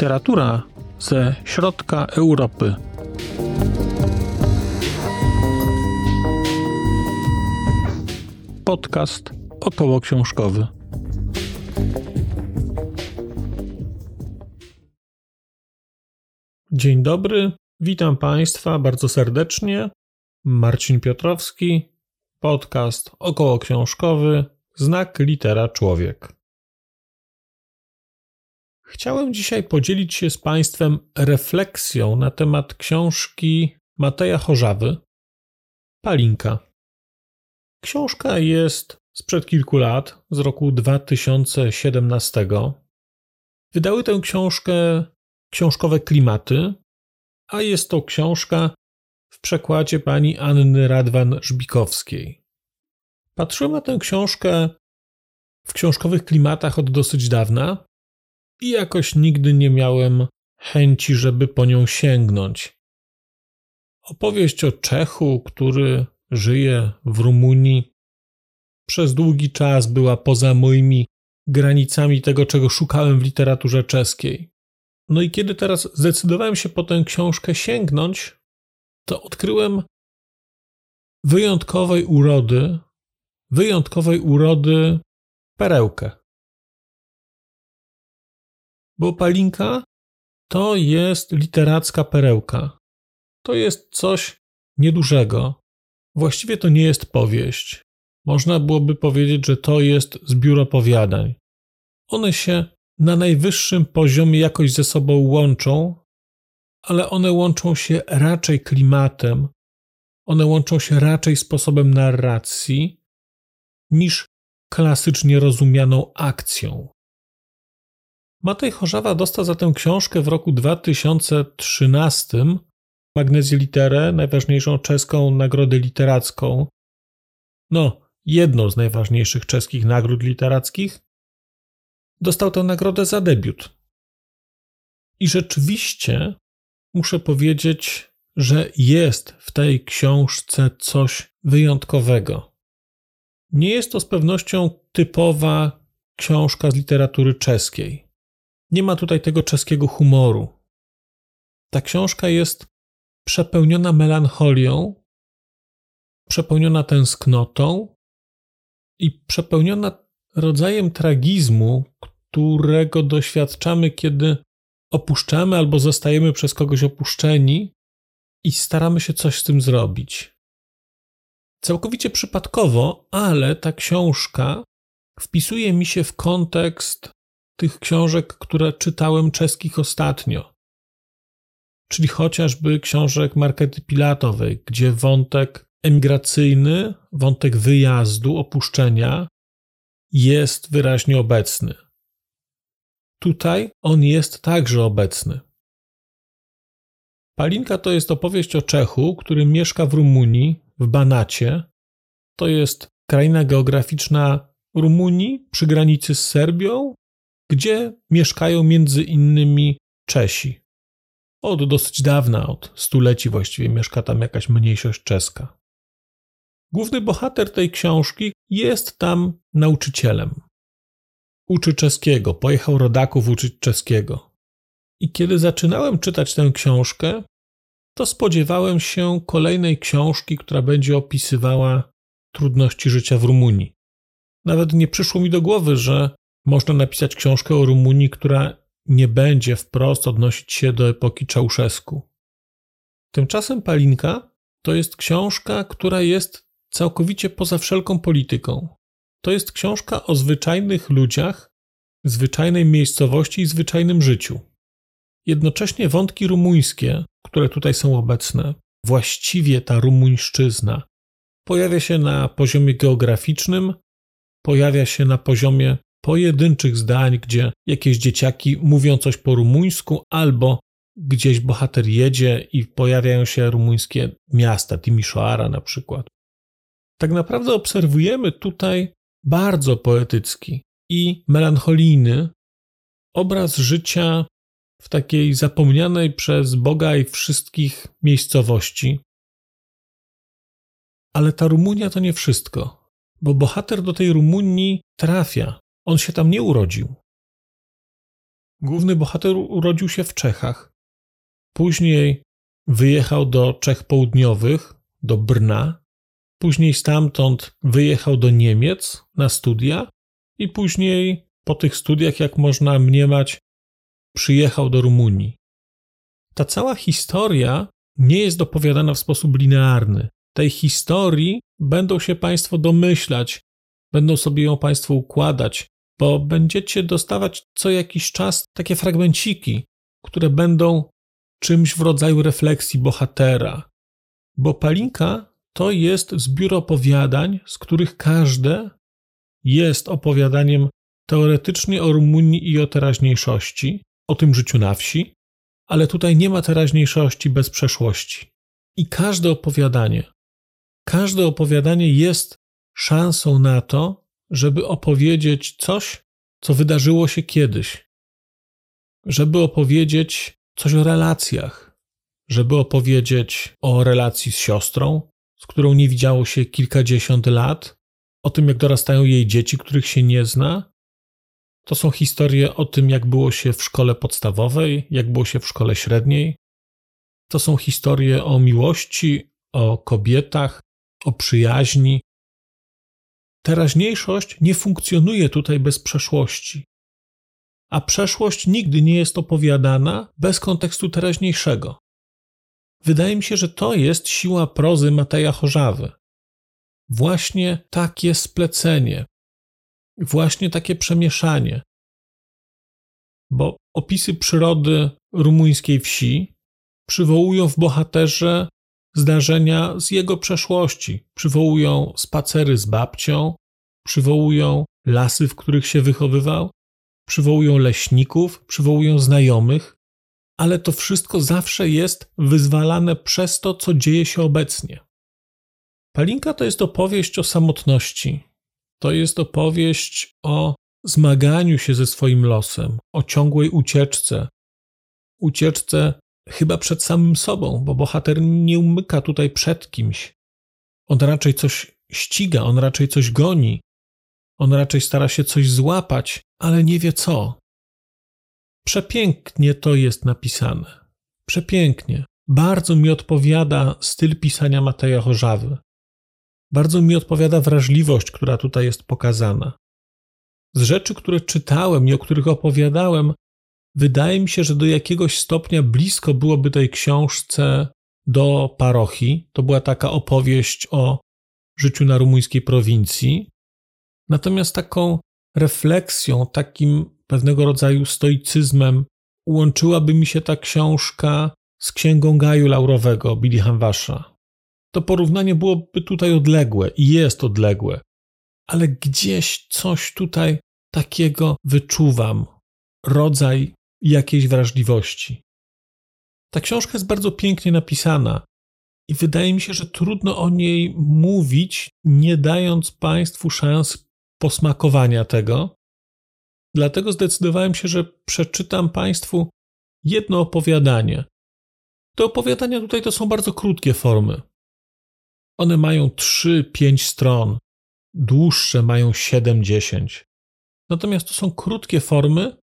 Literatura ze środka Europy. Podcast około książkowy. Dzień dobry, witam Państwa bardzo serdecznie. Marcin Piotrowski, podcast około książkowy, znak litera człowiek. Chciałem dzisiaj podzielić się z Państwem refleksją na temat książki Mateja Chorzawy Palinka. Książka jest sprzed kilku lat, z roku 2017. Wydały tę książkę książkowe klimaty, a jest to książka w przekładzie pani Anny Radwan-Żbikowskiej. Patrzyłem na tę książkę w książkowych klimatach od dosyć dawna i jakoś nigdy nie miałem chęci, żeby po nią sięgnąć. Opowieść o Czechu, który żyje w Rumunii, przez długi czas była poza moimi granicami tego, czego szukałem w literaturze czeskiej. No i kiedy teraz zdecydowałem się po tę książkę sięgnąć, to odkryłem wyjątkowej urody, wyjątkowej urody perełkę. Bo Palinka to jest literacka perełka. To jest coś niedużego. Właściwie to nie jest powieść. Można byłoby powiedzieć, że to jest zbiór opowiadań. One się na najwyższym poziomie jakoś ze sobą łączą, ale one łączą się raczej klimatem, one łączą się raczej sposobem narracji niż klasycznie rozumianą akcją. Matej Chorzawa dostał za tę książkę w roku 2013 Magnezję Literę, najważniejszą czeską nagrodę literacką. No, jedną z najważniejszych czeskich nagród literackich. Dostał tę nagrodę za debiut. I rzeczywiście muszę powiedzieć, że jest w tej książce coś wyjątkowego. Nie jest to z pewnością typowa książka z literatury czeskiej. Nie ma tutaj tego czeskiego humoru. Ta książka jest przepełniona melancholią, przepełniona tęsknotą i przepełniona rodzajem tragizmu, którego doświadczamy, kiedy opuszczamy albo zostajemy przez kogoś opuszczeni i staramy się coś z tym zrobić. Całkowicie przypadkowo, ale ta książka wpisuje mi się w kontekst tych książek, które czytałem czeskich ostatnio. Czyli chociażby książek Markety Pilatowej, gdzie wątek emigracyjny, wątek wyjazdu, opuszczenia jest wyraźnie obecny. Tutaj on jest także obecny. Palinka to jest opowieść o Czechu, który mieszka w Rumunii, w Banacie. To jest kraina geograficzna Rumunii przy granicy z Serbią, gdzie mieszkają między innymi Czesi. Od dosyć dawna, od stuleci właściwie, mieszka tam jakaś mniejszość czeska. Główny bohater tej książki jest tam nauczycielem. Uczy czeskiego, pojechał rodaków uczyć czeskiego. I kiedy zaczynałem czytać tę książkę, to spodziewałem się kolejnej książki, która będzie opisywała trudności życia w Rumunii. Nawet nie przyszło mi do głowy, że można napisać książkę o Rumunii, która nie będzie wprost odnosić się do epoki Czałszewsku. Tymczasem Palinka to jest książka, która jest całkowicie poza wszelką polityką. To jest książka o zwyczajnych ludziach, zwyczajnej miejscowości i zwyczajnym życiu. Jednocześnie wątki rumuńskie, które tutaj są obecne, właściwie ta rumuńszczyzna, pojawia się na poziomie geograficznym, pojawia się na poziomie pojedynczych zdań, gdzie jakieś dzieciaki mówią coś po rumuńsku, albo gdzieś bohater jedzie i pojawiają się rumuńskie miasta, Timișoara na przykład. Tak naprawdę obserwujemy tutaj bardzo poetycki i melancholijny obraz życia w takiej zapomnianej przez Boga i wszystkich miejscowości. Ale ta Rumunia to nie wszystko, bo bohater do tej Rumunii trafia on się tam nie urodził. Główny bohater urodził się w Czechach. Później wyjechał do Czech Południowych, do Brna. Później stamtąd wyjechał do Niemiec na studia i później po tych studiach, jak można mniemać, przyjechał do Rumunii. Ta cała historia nie jest opowiadana w sposób linearny. Tej historii będą się Państwo domyślać, będą sobie ją Państwo układać, bo będziecie dostawać co jakiś czas takie fragmenciki, które będą czymś w rodzaju refleksji bohatera. Bo Palinka to jest zbiór opowiadań, z których każde jest opowiadaniem teoretycznie o Rumunii i o teraźniejszości, o tym życiu na wsi, ale tutaj nie ma teraźniejszości bez przeszłości. I każde opowiadanie, każde opowiadanie jest szansą na to, żeby opowiedzieć coś, co wydarzyło się kiedyś, żeby opowiedzieć coś o relacjach, żeby opowiedzieć o relacji z siostrą, z którą nie widziało się kilkadziesiąt lat, o tym, jak dorastają jej dzieci, których się nie zna. To są historie o tym, jak było się w szkole podstawowej, jak było się w szkole średniej. To są historie o miłości, o kobietach, o przyjaźni, Teraźniejszość nie funkcjonuje tutaj bez przeszłości. A przeszłość nigdy nie jest opowiadana bez kontekstu teraźniejszego. Wydaje mi się, że to jest siła prozy Mateja Chorzawy. Właśnie takie splecenie, właśnie takie przemieszanie. Bo opisy przyrody rumuńskiej wsi przywołują w bohaterze zdarzenia z jego przeszłości. Przywołują spacery z babcią, przywołują lasy, w których się wychowywał, przywołują leśników, przywołują znajomych, ale to wszystko zawsze jest wyzwalane przez to, co dzieje się obecnie. Palinka to jest opowieść o samotności. To jest opowieść o zmaganiu się ze swoim losem, o ciągłej ucieczce. Ucieczce chyba przed samym sobą, bo bohater nie umyka tutaj przed kimś. On raczej coś ściga, on raczej coś goni, on raczej stara się coś złapać, ale nie wie co. Przepięknie to jest napisane. Przepięknie. Bardzo mi odpowiada styl pisania Mateja Chorzawy. Bardzo mi odpowiada wrażliwość, która tutaj jest pokazana. Z rzeczy, które czytałem i o których opowiadałem, Wydaje mi się, że do jakiegoś stopnia blisko byłoby tej książce do parochii. To była taka opowieść o życiu na rumuńskiej prowincji. Natomiast taką refleksją, takim pewnego rodzaju stoicyzmem łączyłaby mi się ta książka z księgą Gaju Laurowego Billy Hanwasza. To porównanie byłoby tutaj odległe i jest odległe, ale gdzieś coś tutaj takiego wyczuwam. Rodzaj jakiejś wrażliwości. Ta książka jest bardzo pięknie napisana i wydaje mi się, że trudno o niej mówić, nie dając Państwu szans posmakowania tego. Dlatego zdecydowałem się, że przeczytam Państwu jedno opowiadanie. Te opowiadania tutaj to są bardzo krótkie formy. One mają 3-5 stron, dłuższe mają 7-10. Natomiast to są krótkie formy,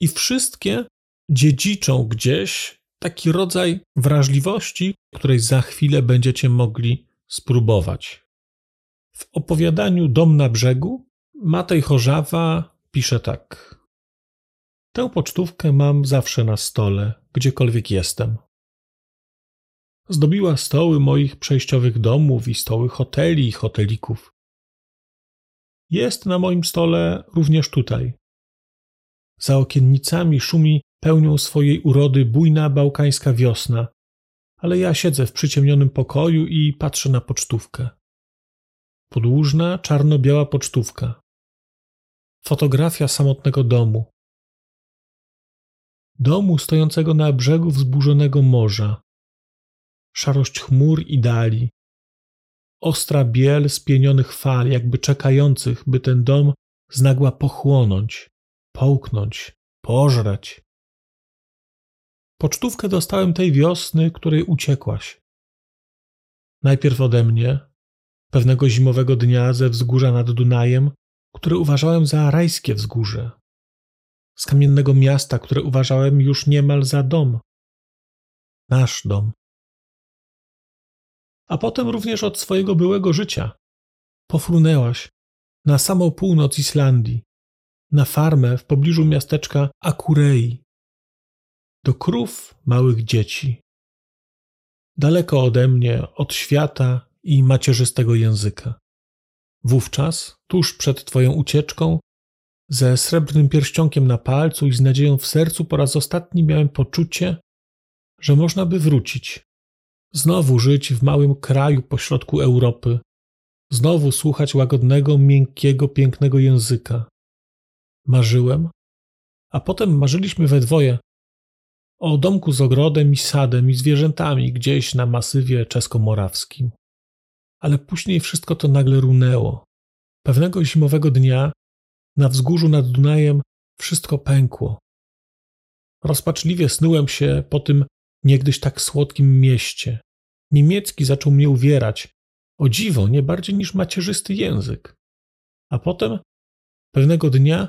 i wszystkie dziedziczą gdzieś taki rodzaj wrażliwości, której za chwilę będziecie mogli spróbować. W opowiadaniu Dom na brzegu Matej Chorzawa pisze tak. Tę pocztówkę mam zawsze na stole, gdziekolwiek jestem. Zdobiła stoły moich przejściowych domów i stoły hoteli i hotelików. Jest na moim stole również tutaj, za okiennicami szumi pełnią swojej urody bujna bałkańska wiosna, ale ja siedzę w przyciemnionym pokoju i patrzę na pocztówkę. Podłużna, czarno-biała pocztówka. Fotografia samotnego domu. Domu stojącego na brzegu wzburzonego morza. Szarość chmur i dali. Ostra biel spienionych fal, jakby czekających, by ten dom znagła pochłonąć połknąć, pożreć. Pocztówkę dostałem tej wiosny, której uciekłaś. Najpierw ode mnie, pewnego zimowego dnia ze wzgórza nad Dunajem, które uważałem za rajskie wzgórze. z kamiennego miasta, które uważałem już niemal za dom. Nasz dom. A potem również od swojego byłego życia. Pofrunęłaś na samą północ Islandii, na farmę w pobliżu miasteczka Akurei, do krów małych dzieci. Daleko ode mnie, od świata i macierzystego języka. Wówczas, tuż przed Twoją ucieczką, ze srebrnym pierścionkiem na palcu i z nadzieją w sercu po raz ostatni miałem poczucie, że można by wrócić. Znowu żyć w małym kraju pośrodku Europy. Znowu słuchać łagodnego, miękkiego, pięknego języka. Marzyłem, a potem marzyliśmy we dwoje o domku z ogrodem i sadem i zwierzętami gdzieś na masywie czesko-morawskim. Ale później wszystko to nagle runęło. Pewnego zimowego dnia na wzgórzu nad Dunajem wszystko pękło. Rozpaczliwie snułem się po tym niegdyś tak słodkim mieście. Niemiecki zaczął mnie uwierać. O dziwo, nie bardziej niż macierzysty język. A potem, pewnego dnia,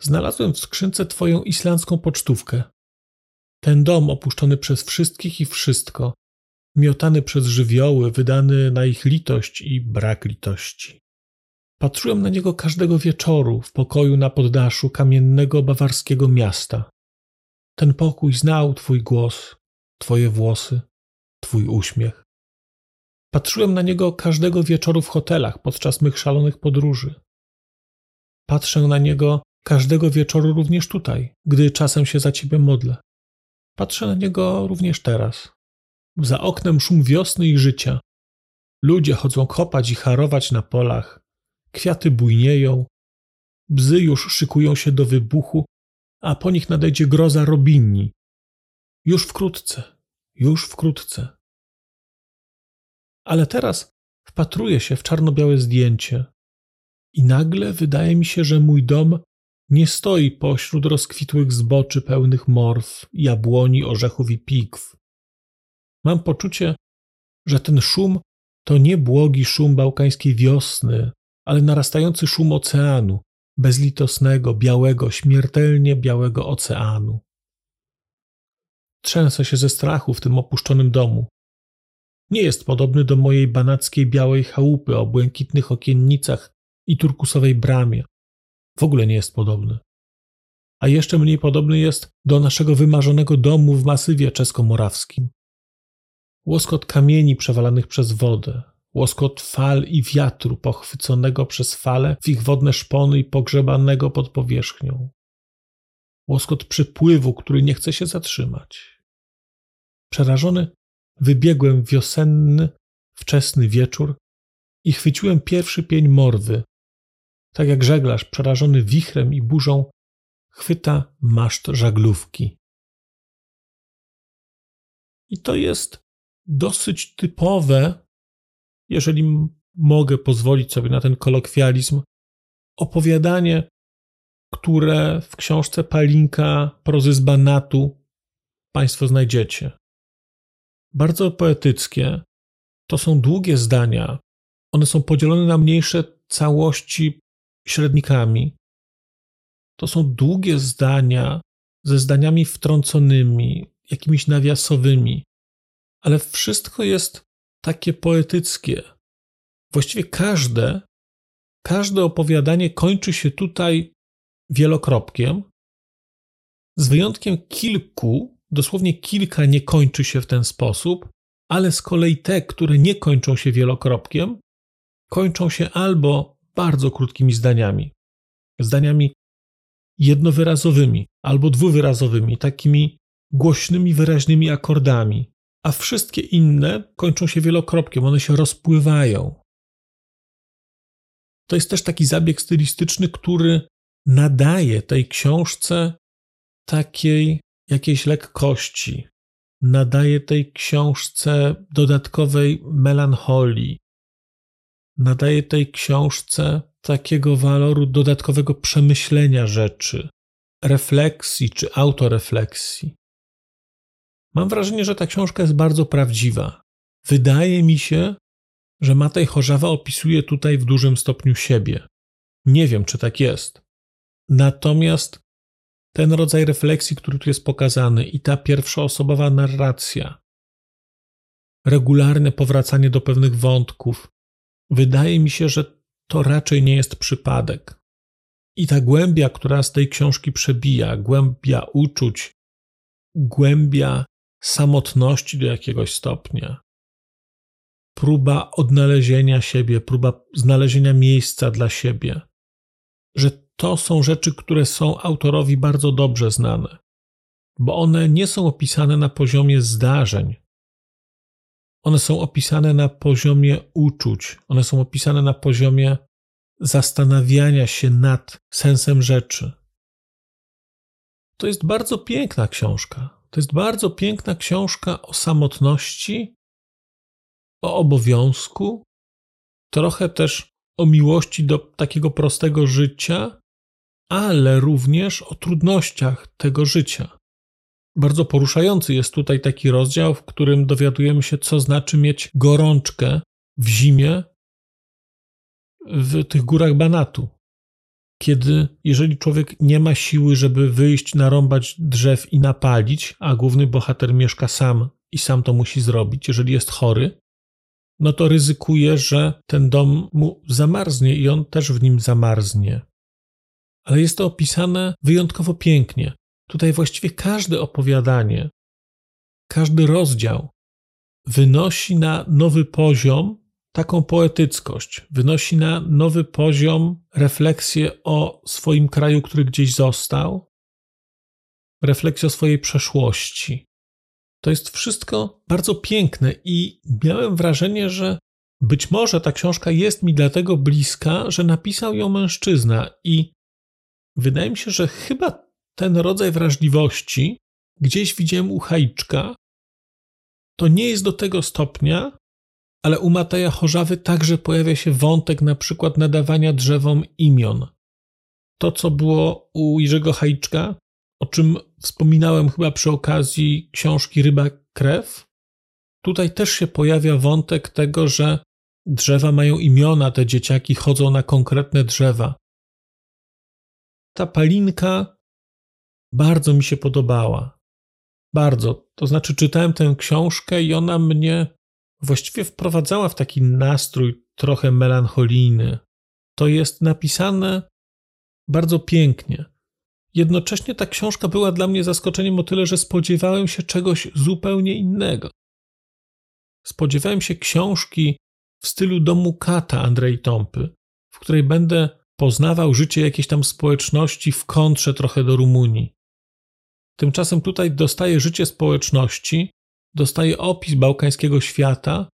znalazłem w skrzynce twoją islandzką pocztówkę. Ten dom opuszczony przez wszystkich i wszystko, miotany przez żywioły, wydany na ich litość i brak litości. Patrzyłem na niego każdego wieczoru w pokoju na poddaszu kamiennego bawarskiego miasta. Ten pokój znał Twój głos, Twoje włosy, Twój uśmiech. Patrzyłem na niego każdego wieczoru w hotelach podczas mych szalonych podróży. Patrzę na niego każdego wieczoru również tutaj, gdy czasem się za Ciebie modlę. Patrzę na niego również teraz. Za oknem szum wiosny i życia. Ludzie chodzą kopać i harować na polach. Kwiaty bujnieją. Bzy już szykują się do wybuchu, a po nich nadejdzie groza robinni. Już wkrótce, już wkrótce. Ale teraz wpatruję się w czarno-białe zdjęcie i nagle wydaje mi się, że mój dom nie stoi pośród rozkwitłych zboczy pełnych morw, jabłoni, orzechów i pikw. Mam poczucie, że ten szum to nie błogi szum bałkańskiej wiosny, ale narastający szum oceanu, bezlitosnego, białego, śmiertelnie białego oceanu. Trzęsę się ze strachu w tym opuszczonym domu. Nie jest podobny do mojej banackiej białej chałupy o błękitnych okiennicach i turkusowej bramie. W ogóle nie jest podobny. A jeszcze mniej podobny jest do naszego wymarzonego domu w masywie czesko-morawskim. Łoskot kamieni przewalanych przez wodę, łoskot fal i wiatru pochwyconego przez fale w ich wodne szpony i pogrzebanego pod powierzchnią. Łoskot przypływu, który nie chce się zatrzymać. Przerażony wybiegłem wiosenny, wczesny wieczór i chwyciłem pierwszy pień morwy, tak jak żeglarz przerażony wichrem i burzą chwyta maszt żaglówki. I to jest dosyć typowe, jeżeli mogę pozwolić sobie na ten kolokwializm, opowiadanie, które w książce Palinka Prozy z Banatu Państwo znajdziecie. Bardzo poetyckie. To są długie zdania. One są podzielone na mniejsze całości średnikami. To są długie zdania ze zdaniami wtrąconymi, jakimiś nawiasowymi, ale wszystko jest takie poetyckie. Właściwie każde, każde opowiadanie kończy się tutaj wielokropkiem, z wyjątkiem kilku, dosłownie kilka nie kończy się w ten sposób, ale z kolei te, które nie kończą się wielokropkiem, kończą się albo bardzo krótkimi zdaniami, zdaniami jednowyrazowymi albo dwuwyrazowymi, takimi głośnymi, wyraźnymi akordami, a wszystkie inne kończą się wielokropkiem, one się rozpływają. To jest też taki zabieg stylistyczny, który nadaje tej książce takiej jakiejś lekkości, nadaje tej książce dodatkowej melancholii, nadaje tej książce takiego waloru dodatkowego przemyślenia rzeczy, refleksji czy autorefleksji. Mam wrażenie, że ta książka jest bardzo prawdziwa. Wydaje mi się, że Matej Chorzawa opisuje tutaj w dużym stopniu siebie. Nie wiem, czy tak jest. Natomiast ten rodzaj refleksji, który tu jest pokazany, i ta pierwszoosobowa narracja, regularne powracanie do pewnych wątków, wydaje mi się, że to raczej nie jest przypadek. I ta głębia, która z tej książki przebija, głębia uczuć, głębia samotności do jakiegoś stopnia, próba odnalezienia siebie, próba znalezienia miejsca dla siebie, że to są rzeczy, które są autorowi bardzo dobrze znane, bo one nie są opisane na poziomie zdarzeń. One są opisane na poziomie uczuć, one są opisane na poziomie zastanawiania się nad sensem rzeczy. To jest bardzo piękna książka. To jest bardzo piękna książka o samotności, o obowiązku, trochę też o miłości do takiego prostego życia, ale również o trudnościach tego życia. Bardzo poruszający jest tutaj taki rozdział, w którym dowiadujemy się, co znaczy mieć gorączkę w zimie w tych górach Banatu. Kiedy, jeżeli człowiek nie ma siły, żeby wyjść, narąbać drzew i napalić, a główny bohater mieszka sam i sam to musi zrobić, jeżeli jest chory, no to ryzykuje, że ten dom mu zamarznie i on też w nim zamarznie. Ale jest to opisane wyjątkowo pięknie. Tutaj właściwie każde opowiadanie, każdy rozdział wynosi na nowy poziom taką poetyckość, wynosi na nowy poziom refleksję o swoim kraju, który gdzieś został, refleksję o swojej przeszłości. To jest wszystko bardzo piękne i miałem wrażenie, że być może ta książka jest mi dlatego bliska, że napisał ją mężczyzna i wydaje mi się, że chyba ten rodzaj wrażliwości gdzieś widziałem u Hajczka. To nie jest do tego stopnia, ale u Mateja Chorzawy także pojawia się wątek na przykład nadawania drzewom imion. To, co było u Jerzego Hajczka, o czym wspominałem chyba przy okazji książki Ryba Krew, tutaj też się pojawia wątek tego, że drzewa mają imiona, te dzieciaki chodzą na konkretne drzewa. Ta palinka bardzo mi się podobała. Bardzo. To znaczy, czytałem tę książkę i ona mnie właściwie wprowadzała w taki nastrój trochę melancholijny. To jest napisane bardzo pięknie. Jednocześnie ta książka była dla mnie zaskoczeniem o tyle, że spodziewałem się czegoś zupełnie innego. Spodziewałem się książki w stylu domu Kata Andrzej Tąpy, w której będę poznawał życie jakiejś tam społeczności w kontrze trochę do Rumunii. Tymczasem tutaj dostaję życie społeczności, dostaję opis bałkańskiego świata,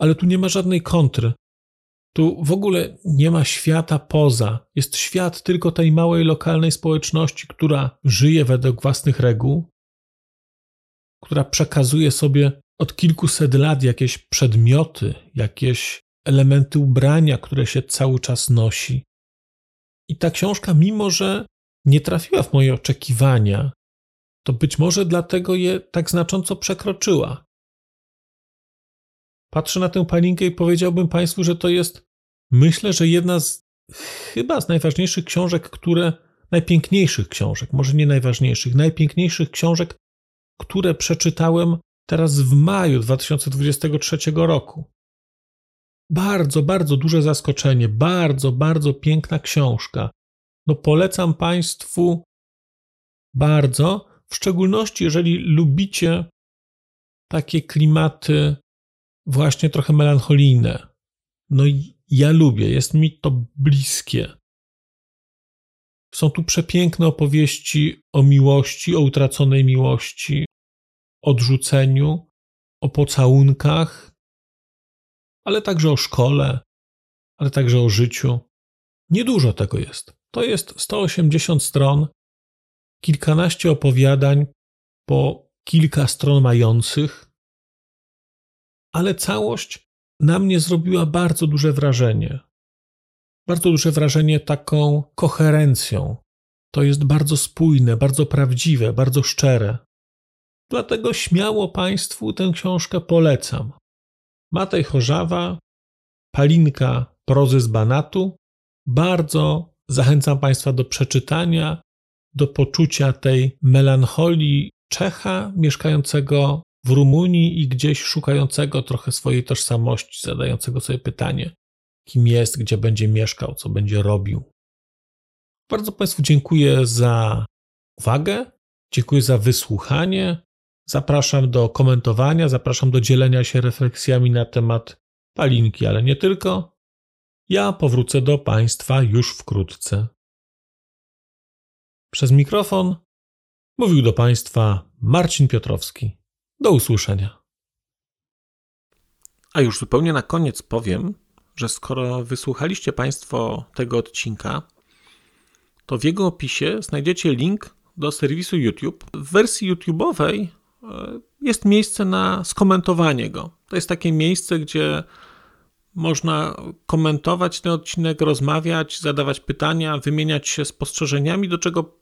ale tu nie ma żadnej kontry. Tu w ogóle nie ma świata poza. Jest świat tylko tej małej lokalnej społeczności, która żyje według własnych reguł, która przekazuje sobie od kilkuset lat jakieś przedmioty, jakieś elementy ubrania, które się cały czas nosi. I ta książka, mimo że nie trafiła w moje oczekiwania, to być może dlatego je tak znacząco przekroczyła. Patrzę na tę palinkę i powiedziałbym Państwu, że to jest, myślę, że jedna z chyba z najważniejszych książek, które, najpiękniejszych książek, może nie najważniejszych, najpiękniejszych książek, które przeczytałem teraz w maju 2023 roku. Bardzo, bardzo duże zaskoczenie, bardzo, bardzo piękna książka. No polecam Państwu bardzo, w szczególności jeżeli lubicie takie klimaty właśnie trochę melancholijne. No i ja lubię, jest mi to bliskie. Są tu przepiękne opowieści o miłości, o utraconej miłości, odrzuceniu, o pocałunkach, ale także o szkole, ale także o życiu. Niedużo tego jest. To jest 180 stron, kilkanaście opowiadań po kilka stron mających, ale całość na mnie zrobiła bardzo duże wrażenie. Bardzo duże wrażenie taką koherencją. To jest bardzo spójne, bardzo prawdziwe, bardzo szczere. Dlatego śmiało Państwu tę książkę polecam. Matej Chorzawa, Palinka prozy z Banatu. Bardzo zachęcam Państwa do przeczytania do poczucia tej melancholii Czecha mieszkającego w Rumunii i gdzieś szukającego trochę swojej tożsamości, zadającego sobie pytanie, kim jest, gdzie będzie mieszkał, co będzie robił. Bardzo Państwu dziękuję za uwagę, dziękuję za wysłuchanie. Zapraszam do komentowania, zapraszam do dzielenia się refleksjami na temat palinki, ale nie tylko. Ja powrócę do Państwa już wkrótce. Przez mikrofon mówił do Państwa Marcin Piotrowski. Do usłyszenia. A już zupełnie na koniec powiem, że skoro wysłuchaliście Państwo tego odcinka, to w jego opisie znajdziecie link do serwisu YouTube. W wersji YouTube'owej e, jest miejsce na skomentowanie go. To jest takie miejsce, gdzie można komentować ten odcinek, rozmawiać, zadawać pytania, wymieniać się spostrzeżeniami, do czego